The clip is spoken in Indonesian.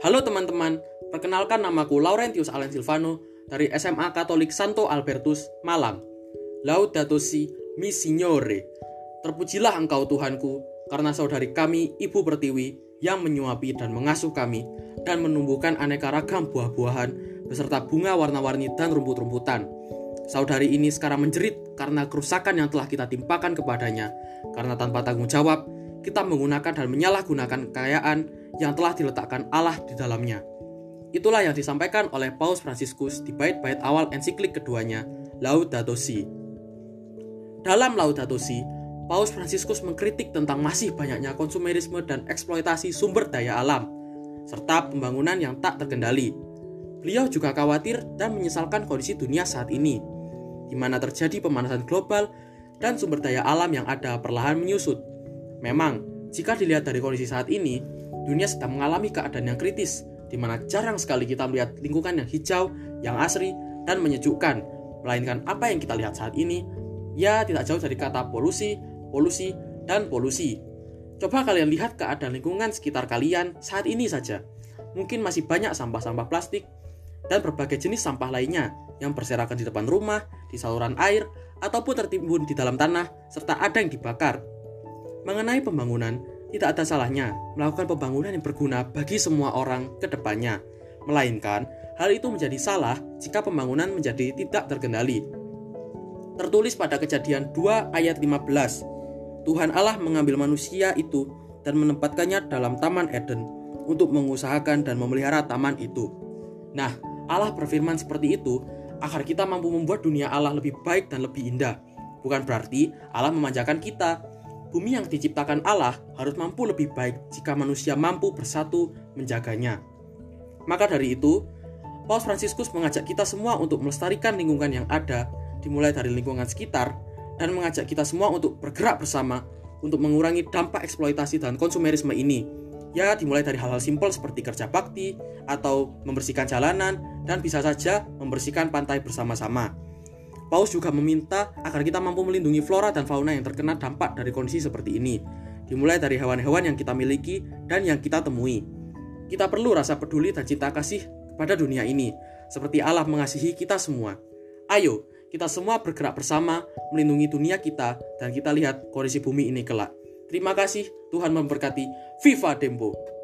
Halo teman-teman, perkenalkan namaku Laurentius Alen Silvano dari SMA Katolik Santo Albertus, Malang. Laudato si mi signore. Terpujilah engkau Tuhanku, karena saudari kami, Ibu Pertiwi, yang menyuapi dan mengasuh kami, dan menumbuhkan aneka ragam buah-buahan, beserta bunga warna-warni dan rumput-rumputan. Saudari ini sekarang menjerit karena kerusakan yang telah kita timpakan kepadanya, karena tanpa tanggung jawab, kita menggunakan dan menyalahgunakan kekayaan yang telah diletakkan Allah di dalamnya. Itulah yang disampaikan oleh Paus Fransiskus di bait-bait awal ensiklik keduanya, Laudato Si. Dalam Laudato Si, Paus Fransiskus mengkritik tentang masih banyaknya konsumerisme dan eksploitasi sumber daya alam, serta pembangunan yang tak terkendali. Beliau juga khawatir dan menyesalkan kondisi dunia saat ini, di mana terjadi pemanasan global dan sumber daya alam yang ada perlahan menyusut. Memang, jika dilihat dari kondisi saat ini, dunia sedang mengalami keadaan yang kritis, di mana jarang sekali kita melihat lingkungan yang hijau, yang asri, dan menyejukkan, melainkan apa yang kita lihat saat ini, ya tidak jauh dari kata polusi, polusi, dan polusi. Coba kalian lihat keadaan lingkungan sekitar kalian saat ini saja. Mungkin masih banyak sampah-sampah plastik dan berbagai jenis sampah lainnya yang berserakan di depan rumah, di saluran air, ataupun tertimbun di dalam tanah, serta ada yang dibakar. Mengenai pembangunan, tidak ada salahnya melakukan pembangunan yang berguna bagi semua orang ke depannya. Melainkan, hal itu menjadi salah jika pembangunan menjadi tidak terkendali. Tertulis pada kejadian 2 ayat 15, Tuhan Allah mengambil manusia itu dan menempatkannya dalam Taman Eden untuk mengusahakan dan memelihara taman itu. Nah, Allah berfirman seperti itu agar kita mampu membuat dunia Allah lebih baik dan lebih indah. Bukan berarti Allah memanjakan kita, bumi yang diciptakan Allah harus mampu lebih baik jika manusia mampu bersatu menjaganya. Maka dari itu, Paus Fransiskus mengajak kita semua untuk melestarikan lingkungan yang ada, dimulai dari lingkungan sekitar, dan mengajak kita semua untuk bergerak bersama untuk mengurangi dampak eksploitasi dan konsumerisme ini. Ya, dimulai dari hal-hal simpel seperti kerja bakti, atau membersihkan jalanan, dan bisa saja membersihkan pantai bersama-sama. Paus juga meminta agar kita mampu melindungi flora dan fauna yang terkena dampak dari kondisi seperti ini, dimulai dari hewan-hewan yang kita miliki dan yang kita temui. Kita perlu rasa peduli dan cinta kasih kepada dunia ini, seperti Allah mengasihi kita semua. Ayo, kita semua bergerak bersama melindungi dunia kita dan kita lihat kondisi bumi ini kelak. Terima kasih, Tuhan memberkati. Viva Dembo!